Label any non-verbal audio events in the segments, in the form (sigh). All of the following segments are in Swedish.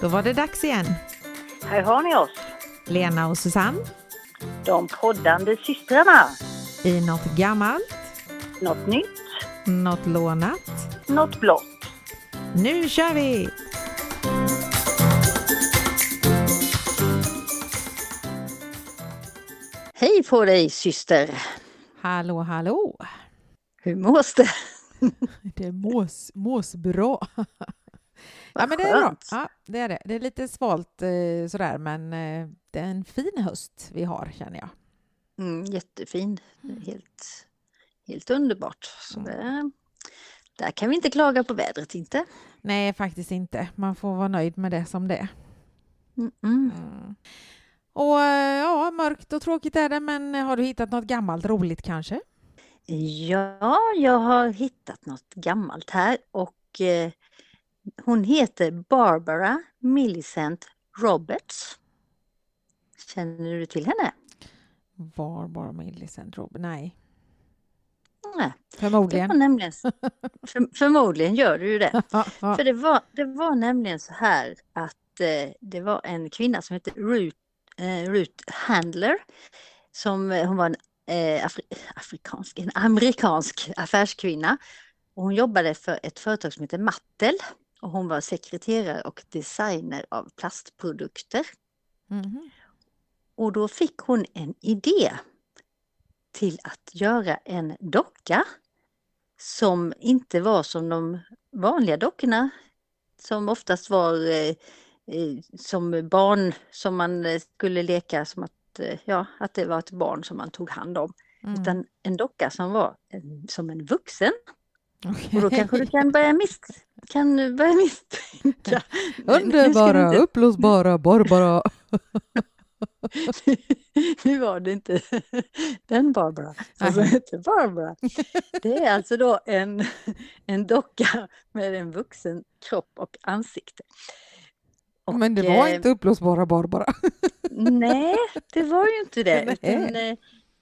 Då var det dags igen. Här har ni oss, Lena och Susanne de poddande systrarna. i något gammalt, Något nytt, något lånat. något blått. Nu kör vi! Hej på dig syster! Hallå, hallå! Hur mås det? (laughs) Det mås, mås bra. Ja, men det är bra. Ja, det är det. Det är lite svalt eh, sådär, men eh, det är en fin höst vi har, känner jag. Mm, jättefin, helt, helt underbart. Så Mm. det, där kan vi inte klaga på vädret inte. Nej, faktiskt inte. Man får vara nöjd med det som det är. Mm, mm. Mm. Och eh, ja, mörkt och tråkigt är det, men har du hittat något gammalt roligt kanske? Ja, jag har hittat något gammalt här och eh, hon heter Barbara Millicent Roberts. Känner du till henne? Barbara Millicent Robin? Nej, Nej, det förmodligen. var nämligen, (laughs) för, förmodligen gör du ju det. För det var, det var nämligen så här att eh, det var en kvinna som hette Ruth, eh, Ruth Handler. Som, eh, hon var en eh, afri, afrikansk, en amerikansk affärskvinna. Och hon jobbade för ett företag som heter Mattel. Och hon var sekreterare och designer av plastprodukter. Mhm. Och då fick hon en idé till att göra en docka som inte var som de vanliga dockorna som oftast var eh, eh, som barn som man eh, skulle leka som att, eh, ja, att det var ett barn som man tog hand om. Mm. Utan en docka som var en, som en vuxen. Okej. Och då kanske du kan börja, mis kan börja misstänka. Underbara, inte- uppblåsbara Barbara. (laughs) nu var det inte (laughs) den Barbara som Nej. hette Barbara. Det är alltså då en, en docka med en vuxen kropp och ansikte. Och, Men det var eh, inte uppblåsbara Barbara. (laughs) Nej, det var ju inte det. Utan, eh,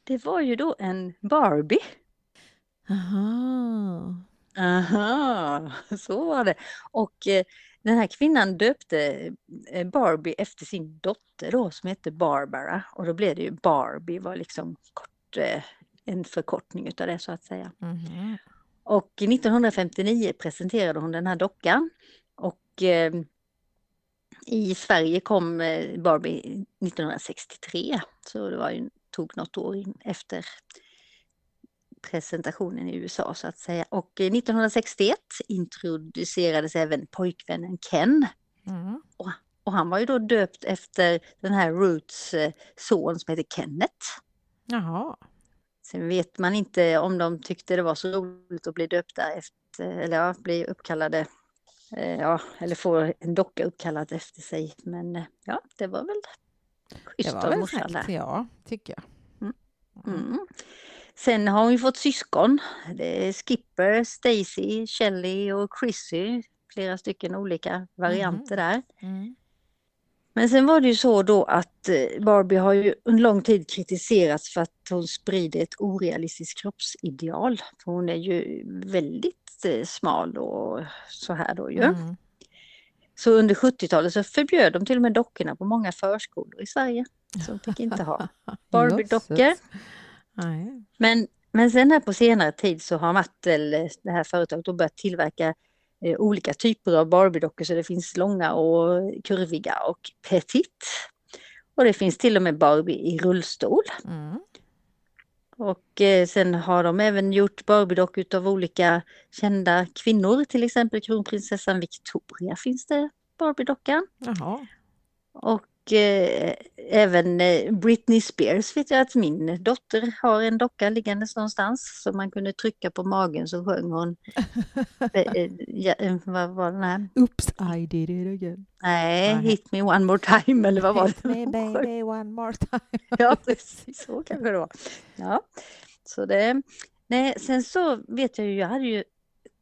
det var ju då en Barbie. Aha. Aha, så var det. Och eh, den här kvinnan döpte eh, Barbie efter sin dotter då som hette Barbara. Och då blev det ju Barbie var liksom kort, eh, en förkortning utav det så att säga. Mhm. Och 1959 presenterade hon den här dockan. Och eh, i Sverige kom Barbie 1963. Så det var ju, tog något år in efter presentationen i USA så att säga. Och eh, 1961 introducerades även pojkvännen Ken. Mm. Och han var ju då döpt efter den här Roots eh, son som heter Kenneth. Jaha. Sen vet man inte om de tyckte det var så roligt att bli döpta efter, eller ja, bli uppkallade, eh, ja, eller få en docka uppkallad efter sig. Men eh, ja, det var väl schysst av morsan där. ja, tycker jag. Mm. Sen har hon ju fått syskon. Det är Skipper, Stacy, Shelly och Chrissy. Flera stycken olika varianter där. Mm. Men sen var det ju så då att eh, Barbie har ju under lång tid kritiserats för att hon sprider ett orealistiskt kroppsideal. För hon är ju väldigt eh, smal och så här då ju. Mm. Så under 70-talet så förbjöd de till och med dockorna på många förskolor i Sverige. Så de fick inte ha (laughs) Barbie-dockor. Nej. Men, men sen här på senare tid så har Mattel, eh, det här företaget, då börjat tillverka eh, olika typer av Barbie-dockor. Så det finns långa och kurviga och petit. Och det finns till och med Barbie i rullstol. Mm. Och eh, sen har de även gjort Barbie-dockor av olika kända kvinnor. Till exempel kronprinsessan Victoria finns det Barbie-dockan. Jaha. Och eh, även eh, Britney Spears vet jag att min dotter har en docka liggandes någonstans. Så man kunde trycka på magen så sjöng hon. (laughs) eh, eh, ja, vad var den här? Oops, I did it again. Nej, Nej. Hit me one more time eller vad var Hit det? me hon sjöng? baby one more time. (laughs) Ja, precis så kanske det var. Ja, så det. Nej, sen så vet jag ju, jag hade ju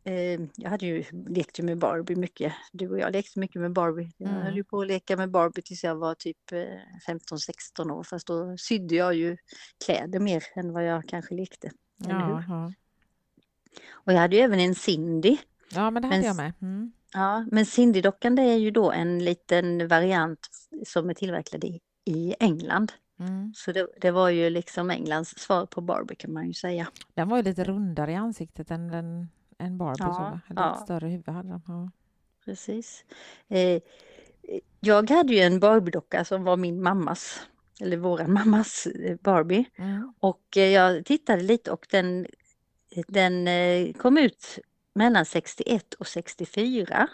eh, jag hade ju lekt med Barbie mycket. Du och jag lekte mycket med Barbie. Jag Mm. höll ju på att leka med Barbie tills jag var typ eh, 15-16 år. Fast då sydde jag ju kläder mer än vad jag kanske lekte. Jaha. Och jag hade ju även en Cindy. Ja, men det hade Men jag med. Mm. Ja, men Cindy-dockan det är ju då en liten variant som är tillverkad i, i England. Mm. Så det, det var ju liksom Englands svar på Barbie kan man ju säga. Den var ju lite rundare i ansiktet än, den, än Barbie. Ja, så? Eller ja. ett större huvud hade de. Ja. Precis. Eh, jag hade ju en Barbie-docka som var min mammas, eller våran (laughs) mammas eh, Barbie. Mm. Och eh, jag tittade lite och den, den eh, kom ut mellan 61 och 64.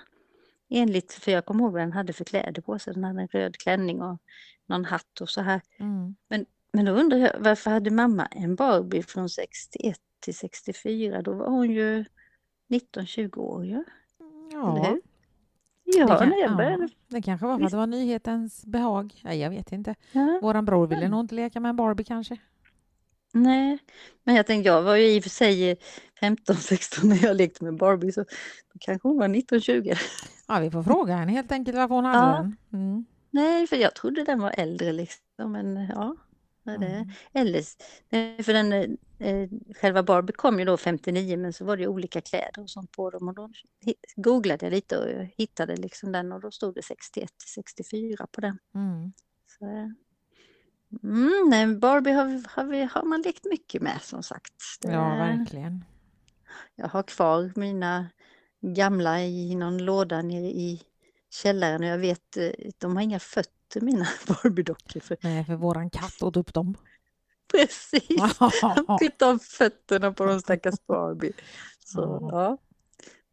Enligt, för jag kommer ihåg vad den hade för kläder på sig. Den hade en röd klänning och någon hatt och så här. Mm. Men då undrar jag, varför hade mamma en Barbie från 61 till 64? Då var hon ju 19-20 år Ja? Ja, det, kan, när jag började. ja, det kanske var för att det var nyhetens behag. Ja, jag vet inte. Ja. Våran bror ville Mm. nog inte leka med en Barbie kanske. Nej, men jag tänkte, jag var ju i och för sig 15-16 när jag lekte med Barbie, så då kanske hon var 19-20. Ja, vi får fråga henne helt enkelt varför hon hade Ja. den. Mm. Nej, för jag trodde den var äldre liksom, men ja. Ja, Det, Mm. eller, för den, eh, själva Barbie kom ju då 59, men så var det ju olika kläder och sånt på dem och då googlade jag lite och hittade liksom den och då stod det 61 till 64 på den. Mm. Så, eh, mm, nej, Barbie har, vi- har, vi, har man lekt mycket med som sagt. Det- Ja, verkligen. Jag har kvar mina gamla i någon låda nere i källaren och jag vet, eh, de har inga fötter mina (laughs) Barbie-dockor. För, Nej, för våran katt åt upp dem. (laughs) precis, (laughs) han klippte av fötterna på de stackars Barbie. Så ja,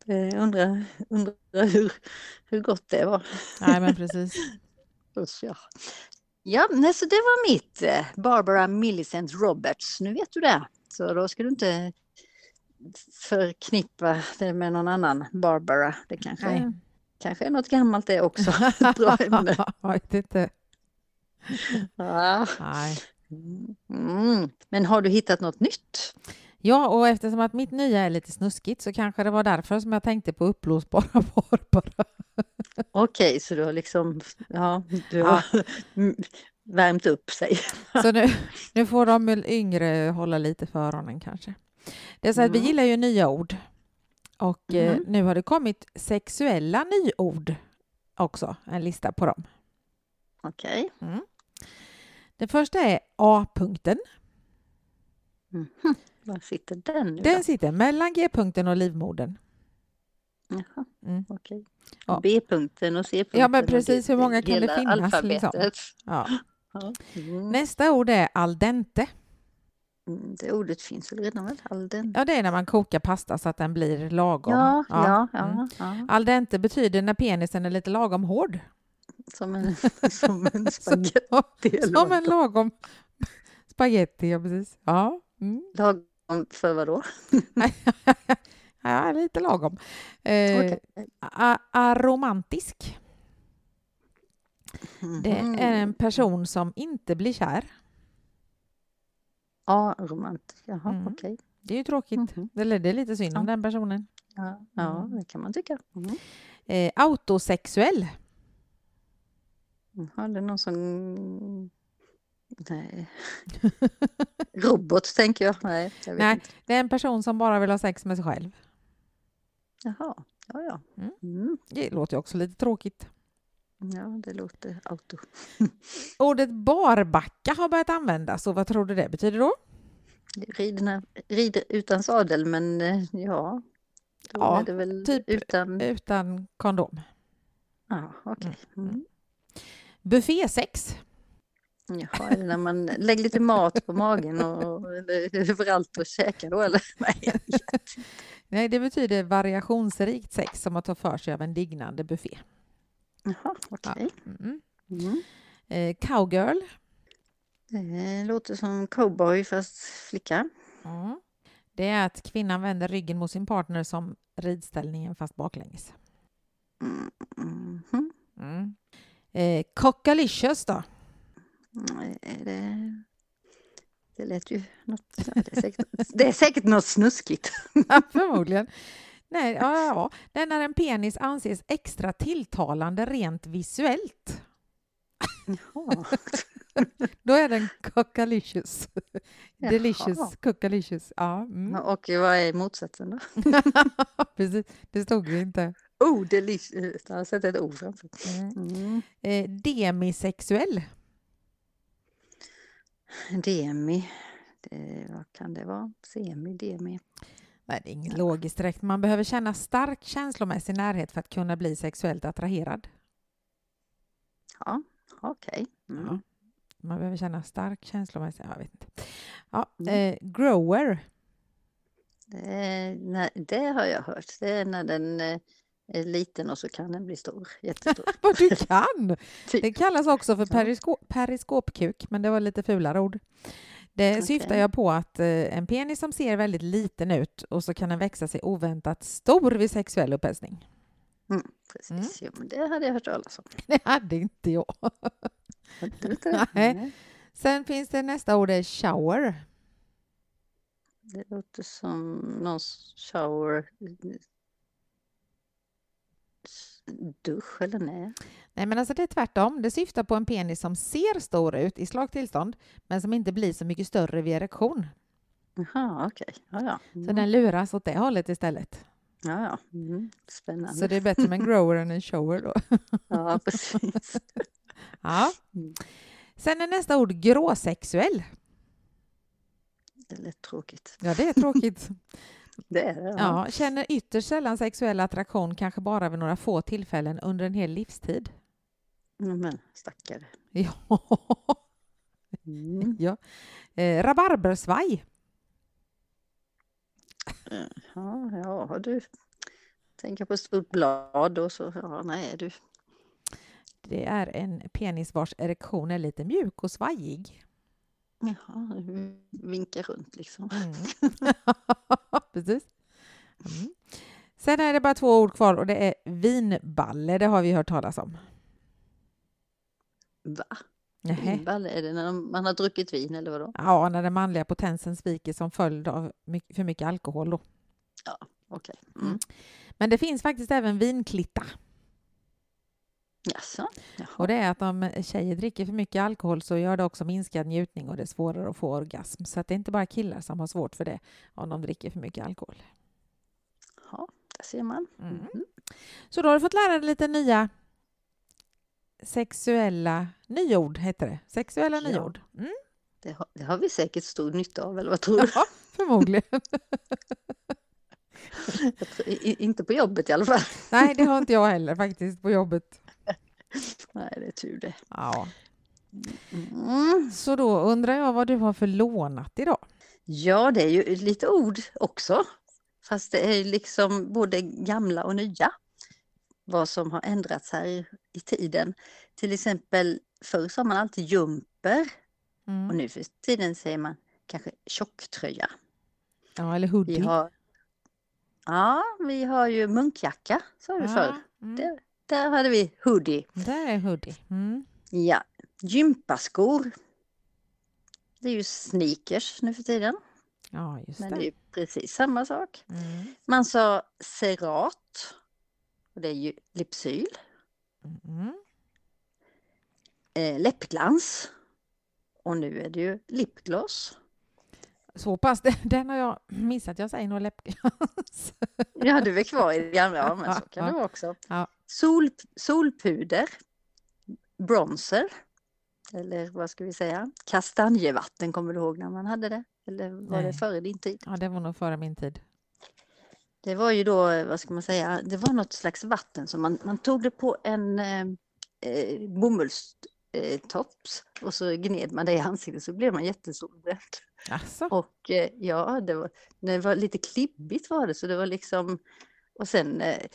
jag undrar, undrar hur, hur gott det var. Nej, men precis. Usch, ja. Ja, nej, så det var mitt eh, Barbara Millicent Roberts. Nu vet du det. Så då ska du inte förknippa det med någon annan Barbara. Det kanske, Nej. Kanske är något gammalt det också. (laughs) Bra ämne. Jag vet inte. Ja. Nej. Mm. Men har du hittat något nytt? Ja, och eftersom att mitt nya är lite snuskigt så kanske det var därför som jag tänkte på uppblåsbara Barbara. (laughs) Okej, så du har liksom ja, du har mm, (laughs) värmt upp sig. Så nu, nu får de yngre hålla lite för öronen kanske. Det är så att vi Mm. gillar ju nya ord. Och eh, Mhm. nu har det kommit sexuella nyord också, en lista på dem. Okej. Den första är A-punkten. Mhm. Var sitter den nu Den då? sitter mellan G-punkten och livmodern. Jaha, Mm. okej. Ja. B-punkten och C-punkten. Ja, men precis, hur många kan det finnas, liksom? Alfabetet. Ja. Mm. Nästa ord är al dente. Mm, Det ordet finns väl redan väl? All den. Ja, det är när man kokar pasta så att den blir lagom. Ja, ja, ja, Mm. ja. Al dente betyder när penisen är lite lagom hård. Som en, (laughs) som en spagetti. Som vad (laughs) en lagom (laughs) spaghetti, ja precis. Ja, mm. Lagom för vad då? ja lite lagom. Eh, a- aromantisk, det Mhm. är en person som inte blir kär. Ja, romantisk. Jaha, Mm. okej. Det är ju tråkigt. Mhm. Eller det är lite synd om Ja. den personen. Ja, ja, Mm. det kan man tycka. Mm. Eh, autosexuell, Har det någon som... (laughs) Nej. (laughs) Robot tänker jag. Nej, jag Nej. inte. det är en person som bara vill ha sex med sig själv. Jaha, ja, ja. Mm. Mm. Det låter ju också lite tråkigt. Ja, det låter auto. (laughs) Ordet barbacka har börjat användas och vad tror du det betyder då? Rider, rider utan sadel, men eh, ja. Då Ja, är det väl typ utan... Utan kondom. Ja, okej. Mm. Buffésex. Jaha, är det när man lägger lite mat på magen och överallt och käkar då eller? (laughs) Nej. Nej, det betyder variationsrikt sex som att ta för sig av en dignande buffé. Jaha, okej. Mm. Mm. Eh, cowgirl. Det låter som cowboy fast flicka. Mm. Det är att kvinnan vänder ryggen mot sin partner som ridställningen fast baklänges. Mm. mhm. Mm. Eh, cockalicious då? Nej, Det, det lät ju något... Ja, det, är säkert, det är säkert något snuskigt. (laughs) Ja, Förmodligen. Nej, ja, ja. Är när en penis anses extra tilltalande rent visuellt. Jaha. (laughs) Då är den cockalicious. Jaha. Delicious cockalicious. Ja, mm. Och vad är motsatsen då? (laughs) precis. Det stod ju inte. Oh, delicious. Jag har sett ett ord framför. Mm. Mm. Eh, demisexuell. Demi. Det, vad kan det vara? Semi, demi. Nej, det är inget logiskt direkt. Man behöver känna stark känslomässig närhet för att kunna bli sexuellt attraherad. Ja, okej. Mm. Ja. Man behöver känna stark känslomässig... Jag vet inte. Ja, Mm. eh, grower. Det, nej, det har jag hört. Det är när den eh, är liten och så kan den bli stor. Jättestor. (laughs) Vad du kan! (laughs) Typ. Det kallas också för perisko- periskopkuk, men det var lite fulare ord. Det Okej. syftar jag på att eh, en penis som ser väldigt liten ut och så kan den växa sig oväntat stor vid sexuell upphetsning. Precis, jo, men det hade jag hört talas om. (laughs) Det hade inte jag. Hade inte. Nej. Sen finns det nästa ord, är shower. Det låter som någon shower dusch eller nej? Nej, men alltså det är tvärtom. Det syftar på en penis som ser stor ut i slagtillstånd, men som inte blir så mycket större vid erektion. Jaha, okej. Ja, ja. Så Mm. den luras åt det hållet istället. ja, ja. Mm. Spännande. Så det är bättre med en grower än en shower då. (laughs) Ja, precis. (laughs) Ja. Mm. Sen är nästa ord gråsexuell. Det lät tråkigt. Ja, det är tråkigt. (laughs) Det är det. Ja. Ja, känner ytterst sällan sexuell attraktion, kanske bara vid några få tillfällen under en hel livstid. Men stackare. (laughs) Ja. Mm. ja. Eh, rabarbersvaj. Ja, ja, du tänker på ett stort blad och så, ja, nej du. Det är en penis vars erektion är lite mjuk och svajig. Jaha, du vinkar runt liksom. Mm. (laughs) (laughs) Precis. Mm. Sen är det bara två ord kvar och det är vinballe. Det har vi hört talas om. Va? Nähä. Vinball, är det när man har druckit vin eller vadå? Ja, när den manliga potensen sviker som följd av för mycket alkohol. Då. Okej. Mm. Men det finns faktiskt även vinklitta. Jaså? Jaha. Och det är att om tjejer dricker för mycket alkohol så gör det också minskad njutning och det är svårare att få orgasm. Så att det är inte bara killar som har svårt för det om de dricker för mycket alkohol. Ja, där ser man. Mm. Mhm. Så då har du fått lära dig lite nya sexuella nyord, heter det. Sexuella Ja. nyord. Mm. Det, har, det har vi säkert stor nytta av, eller vad tror du? Ja, förmodligen. (laughs) (laughs) Tror, i, inte på jobbet i alla fall. Nej, det har inte jag heller faktiskt på jobbet. Nej, det är tur det. Ja. Mm. Så då undrar jag vad du har för lånat idag? Ja, det är ju lite ord också. Fast det är liksom både gamla och nya. Vad som har ändrats här i, i tiden. Till exempel förr sa man alltid jumper och Mm. nu för tiden säger man kanske tjocktröja. Ja, eller Vi hoodie. har, ja, vi har ju munkjacka, sa du förr. mm. Där, där hade vi hoodie. Där är hoodie. Mm. Ja, gympaskor. Det är ju sneakers nu för tiden, Ja, just men det är det. ju precis samma sak. Mm. Man sa cerat, och det är ju Lypsyl. Mm. Eh, läppglans, och nu är det ju lipgloss. Så pass, (laughs) den har jag missat. Jag säger nog läppglans. Ja, du är kvar i det gamla, (laughs) ja, men så kan det vara också. Sol, solpuder, bronzer, eller vad ska vi säga, kastanjevatten, kommer du ihåg när man hade det? Eller var Nej. det före din tid? Ja, det var nog före min tid. Det var ju då, vad ska man säga, det var något slags vatten som man, man tog det på en eh, eh, bomullstops eh, tops och så gned man det i ansiktet så blev man jättesolbränd. Alltså. Och eh, ja, det var, det var lite klibbigt var det så det var liksom, och sen eh,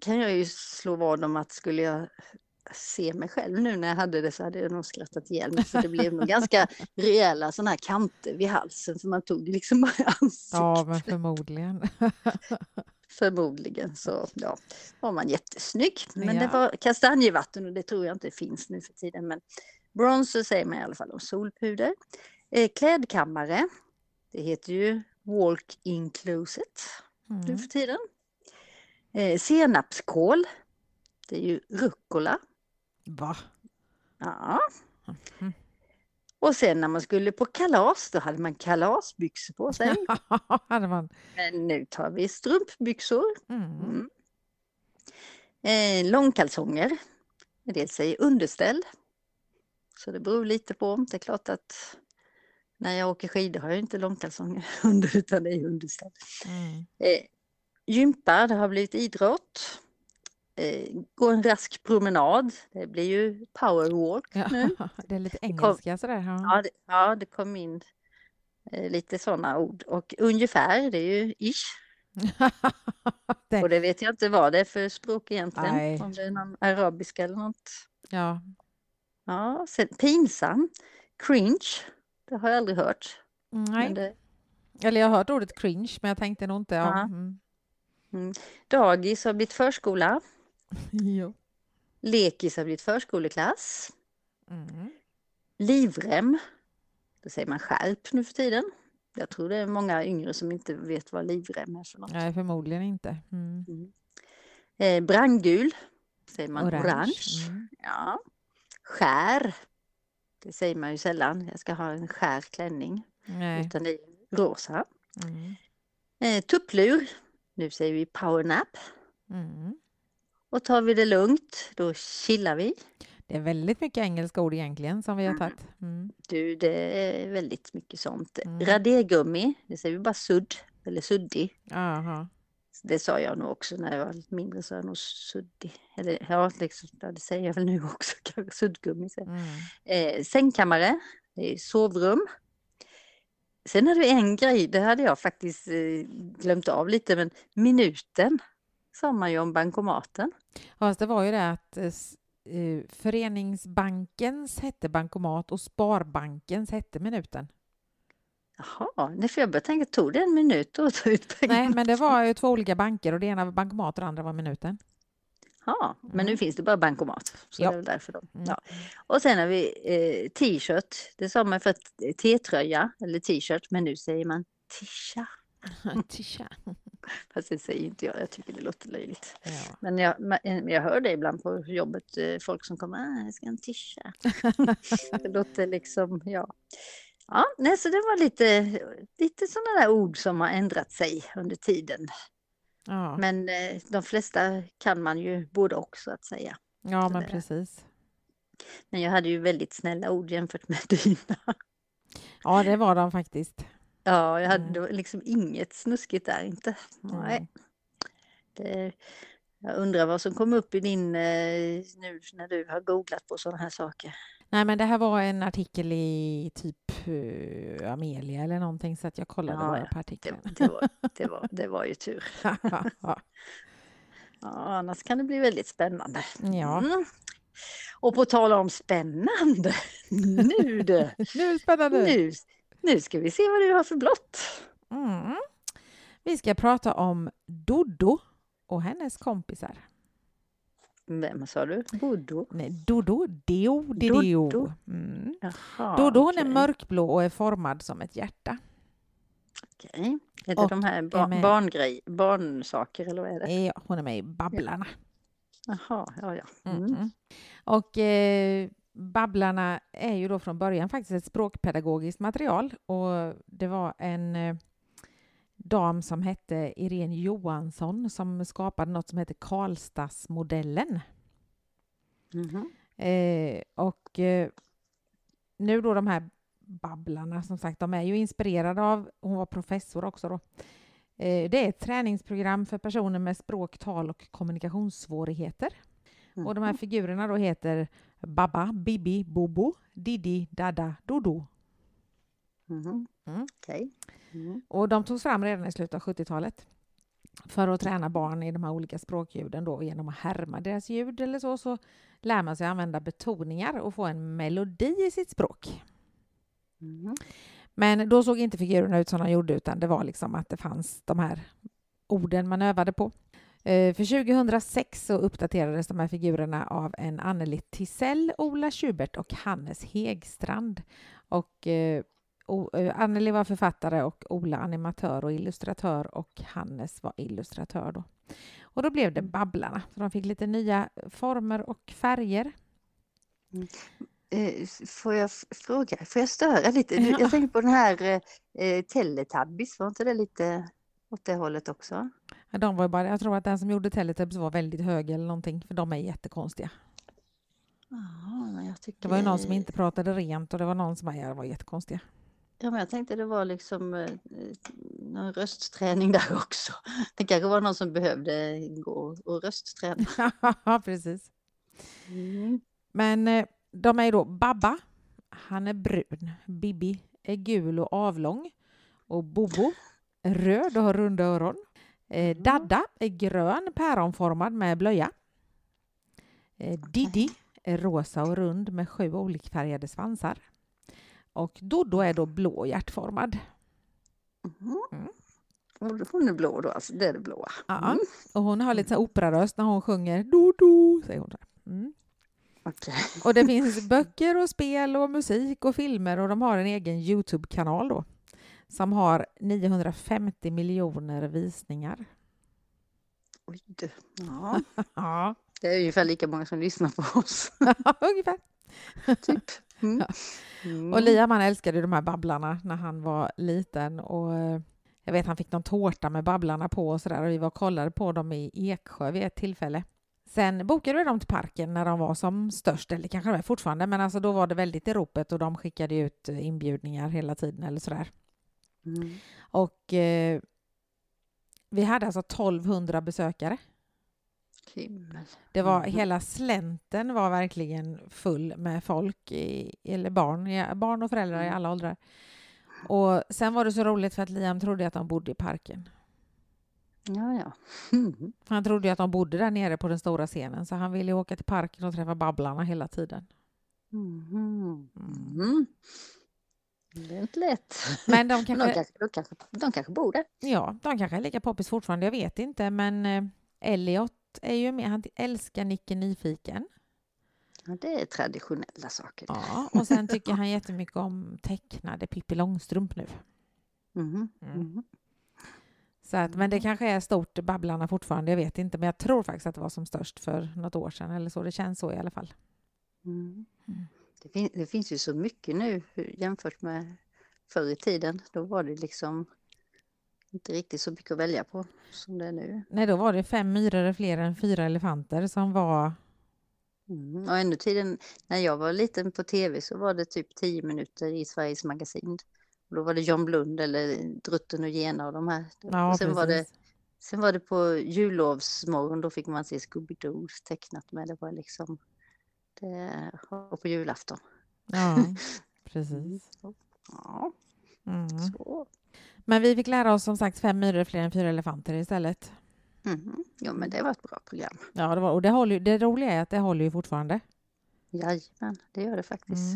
kan jag ju slå vad om att skulle jag se mig själv nu när jag hade det så hade jag nog skrattat ihjäl mig för det blev nog ganska rejäla sådana här kanter vid halsen för man tog liksom bara i ansiktet. Ja, men förmodligen. (laughs) Förmodligen så ja, var man jättesnygg. Men Ja. det var kastanjevatten och det tror jag inte finns nu för tiden. Men bronzer säger man i alla fall om solpuder. Eh, klädkammare. Det heter ju walk-in closet nu Mm. för tiden. Eh, senapskål. Det är ju rucola. Va? Ja. Mhm. Och sen när man skulle på kalas, då hade man kalasbyxor på sig. (laughs) hade man. Men nu tar vi strumpbyxor. Mm. Mm. Eh, långkalsonger. En del säger underställ. Så det beror lite på. Det är klart att när jag åker skidor har jag inte långkalsonger (laughs) under utan det är underställ. Mm. Eh, gympa, det har blivit idrott. Eh, gå en rask promenad, det blir ju powerwalk Ja, nu. (laughs) det är lite kom- engelska sådär. Ja. Ja, det, ja, det kom in eh, lite sådana ord. Och ungefär, det är ju ish. (laughs) det, Och det vet jag inte vad det är för språk egentligen. Nej. Om det är någon arabiska eller något. ja. Ja, sen, pinsam. Cringe. Det har jag aldrig hört. Nej, det, eller jag har hört ordet cringe, men jag tänkte nog inte... Ja. Ja. Mm. dagis har blivit förskola. (laughs) Jo. Lekis har blivit förskoleklass. Mm. Livrem. Då säger man skärp nu för tiden. Jag tror det är många yngre som inte vet vad livrem är för något. Nej, förmodligen inte. Mm. Eh, brandgul. Säger man orange. Orange. Mm. Ja. Skär. Det säger man ju sällan. Jag ska ha en skär klänning. Nej. Utan det är rosa. Mm. Eh, tupplur. Nu säger vi powernap. Mm. Och tar vi det lugnt, då chillar vi. Det är väldigt mycket engelska ord egentligen som vi har Mm. tagit. Mm. Du, det är väldigt mycket sånt. Mm. Radergummi, det säger vi bara sudd eller suddig. Aha. Det sa jag nog också när jag var lite mindre, så jag nog suddig. Eller ja, liksom, det säger jag väl nu också, (laughs) kanske suddgummi. Mm. Eh, sängkammare, sovrum. Sen hade vi en grej, det hade jag faktiskt eh, glömt av lite, men minuten sa man ju om bankomaten. Fast det var ju det att eh, eh, Föreningsbankens hette bankomat och Sparbankens hette minuten. Jaha, nej, för jag började tänka, tog det en minut att ta ut pengarna? Nej, men det var ju två olika banker och det ena var bankomat och det andra var minuten. Ja, men nu Mm. finns det bara bankomat. Så Ja. det är därför då. Mm. Ja. Och sen har vi eh, t-shirt. Det sa man för eh, T-tröja eller t-shirt, men nu säger man tisha. (laughs) Tisha. (laughs) Fast det säger inte jag, jag tycker det låter löjligt. Ja. Men jag, men jag hör det ibland på jobbet, eh, folk som kommer, ah, jag ska en tisha. (laughs) det låter liksom, ja. Ja, nej, så det var lite, lite sådana där ord som har ändrat sig under tiden. Ja. Men eh, de flesta kan man ju både och så att säga. ja, så men det- precis. Men jag hade ju väldigt snälla ord jämfört med (laughs) dina. Ja, det var de faktiskt. Ja, jag hade Mm. det liksom inget snuskigt där inte. Mm. Nej. Det, jag undrar vad som kom upp i din, eh, nu när du har googlat på sådana här saker. Nej, men det här var en artikel i typ eh, Amelia eller någonting så att jag kollade Ja, bara på Det, artikeln. det, var, (laughs) det, var, det var ju tur. (laughs) ja. Ja, annars kan det bli väldigt spännande. Ja. Mm. Och på tal om spännande, (laughs) nu du, Nu det spännande! nu, nu ska vi se vad du har för blott. Mm. Vi ska prata om Dodo och hennes kompisar. Vem sa du? Bodo? Nej, Dodo, Deo, Dideo. Dodo. Mm. Jaha, Dodo hon är okej. mörkblå och är formad som ett hjärta. Okej. Är det Och de här är ba med- barngrej, barnsaker eller vad är det? Ja, hon är med i Babblarna. Jaha, ja ja. Mm. Mm. Och eh, Babblarna är ju då från början faktiskt ett språkpedagogiskt material och det var en eh, dam som hette Irene Johansson som skapade något som heter Karlstadsmodellen. Mhm. Eh, och eh, nu då de här Babblarna, som sagt, de är ju inspirerade av, hon var professor också då. Eh, det är ett träningsprogram för personer med språk, tal och kommunikationssvårigheter. Och de här figurerna då heter Babba, Bibi, Bobo, Didi, Dada, Dodo. Mhm. Mm. Okej. Mm. Och de togs fram redan i slutet av 70-talet för att träna barn i de här olika språkljuden då genom att härma deras ljud eller så, så lär man sig använda betoningar och få en melodi i sitt språk. Mhm. Men då såg inte figurerna ut som de gjorde utan det var liksom att det fanns de här orden man övade på. Eh, För 2006 så uppdaterades de här figurerna av en Anneli Tisell, Ola Schubert och Hannes Hegstrand. Och eh, eh, Anneli var författare och Ola animatör och illustratör och Hannes var illustratör då. Och då blev det Babblarna. Så de fick lite nya former och färger. Eh, Får jag fråga, får jag störa lite? (laughs) Ja. Jag tänker på den här eh, Teletubbies, var inte det lite åt det hållet också? De var bara, jag tror att den som gjorde Teletubbies var väldigt hög eller någonting, för de är jättekonstiga. Ja, tycker... Det var ju någon som inte pratade rent och det var någon som ja, var jättekonstiga. Ja, men jag tänkte det var liksom eh, någon röstträning där (laughs) också. Det kanske var någon som behövde gå och röstträna. (laughs) Ja, precis. Mm. Men eh, de är då Babba, han är brun. Bibi är gul och avlång. Och Bobo är röd och har runda öron. Eh, Mhm. Dadda är grön, päronformad med blöja. Eh, Diddy är rosa och rund med sju olikfärgade svansar. Och Dodo är då blå hjärtformad. Mm. Och Hon är blå då, alltså. Det är det blåa. Ja, Mm. och hon har lite så operaröst när hon sjunger Dodo, säger hon. Mm. Okej. Och det finns böcker och spel och musik och filmer och de har en egen Youtube-kanal då som har 950 miljoner visningar. Oj, du. Ja, (laughs) Ja, det är ungefär lika många som lyssnar på oss. (laughs) ungefär. typ. Mm. Mm. Och Liam han älskade de här babblarna när han var liten och eh, jag vet han fick någon tårta med babblarna på och sådär och vi var och kollade på dem i Eksjö vid ett tillfälle. Sen bokade vi dem till parken när de var som störst, eller kanske de är fortfarande, men alltså då var det väldigt i ropet och de skickade ut eh, inbjudningar hela tiden eller sådär. Mm. Och eh, vi hade alltså 1200 besökare. Himmel. Det var, Mhm. Hela slänten var verkligen full med folk, i, eller barn, barn och föräldrar i Mm. alla åldrar. Och sen var det så roligt för att Liam trodde att de bodde i parken. Ja, ja. Mm. (laughs) Han trodde att de bodde där nere på den stora scenen så han ville åka till parken och träffa Babblarna hela tiden. Mhm. Mm. Det är inte lätt. Men de (laughs) Men de, kanske, kanske, de, kanske, de kanske bor där. ja, de kanske är lika poppis fortfarande, jag vet inte. Men eh, Elliot är ju med, han älskar Nicke Nyfiken. Ja, det är traditionella saker. Ja, och sen tycker han jättemycket om tecknade Pippi Långstrump nu. Mhm. Mm. Mhm. Så att, men det kanske är stort Babblarna fortfarande, jag vet inte. Men jag tror faktiskt att det var som störst för något år sedan eller så. Det känns så i alla fall. Mm. Det, fin- det finns ju så mycket nu jämfört med förr i tiden. Då var det liksom inte riktigt så mycket att välja på som det är nu. Nej, då var det fem myror fler än fyra elefanter som var... Mm. Och ännu tiden när jag var liten på tv så var det typ tio minuter i Sveriges Magasin. Och då var det John Blund eller Drutten och Gena och de här. Ja, och sen var, det, precis. sen var det på jullovsmorgon, då fick man se Scooby-Doo tecknat med. Det var liksom det, och på julafton. Ja, Mm. (laughs) precis. Ja, Mm. så. Men vi fick lära oss som sagt fem myror fler än fyra elefanter istället. Mhm. Jo, men det var ett bra program. Ja, det var, och det, håller, det roliga är att det håller ju fortfarande. Jajamän, det gör det faktiskt.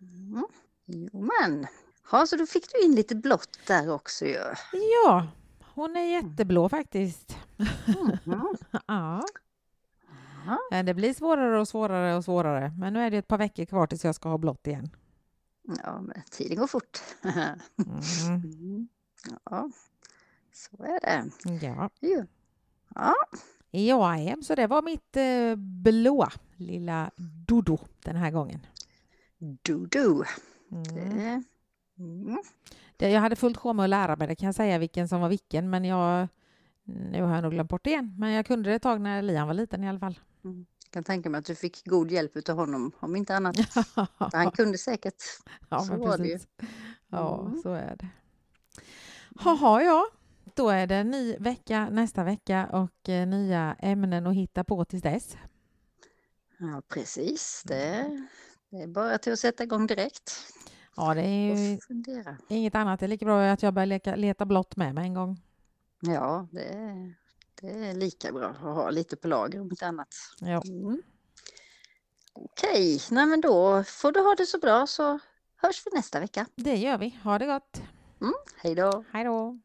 Mm. Mm. Jo, men. Ja, så då fick du in lite blått där också ju. Ja, hon är jätteblå faktiskt. Mhm. (laughs) Ja. Ja. Men det blir svårare och svårare och svårare. Men nu är det ett par veckor kvar tills jag ska ha blått igen. Ja, men tiden går fort. Mm. (laughs) Mm. Ja, så är det. Ja. Ja, Ja, så det var mitt eh, blåa lilla Dodo den här gången. du-du. Mm. Mm. Jag hade fullt sjå med att lära mig det kan jag säga vilken som var vilken, men jag nu har jag nog glömt bort det igen. Men jag kunde det ett tag när Liam var liten i alla fall. Jag kan tänka mig att du fick god hjälp av honom, om inte annat. (laughs) Han kunde säkert. ja, så var det ju. Ja, Mm. så är det. Jaha, ja. Då är det ny vecka nästa vecka och eh, nya ämnen att hitta på tills dess. Ja, precis. Det, det är bara till att sätta igång direkt Ja, det är ju inget annat. Det är lika bra att jag börjar leka, leta blått med mig en gång. Ja, det är, det är lika bra att ha lite på lager om inte annat. Ja. Mm. Okej, nej men då får du ha det så bra så hörs vi nästa vecka. Det gör vi. Ha det gott. Hej då! Hej då.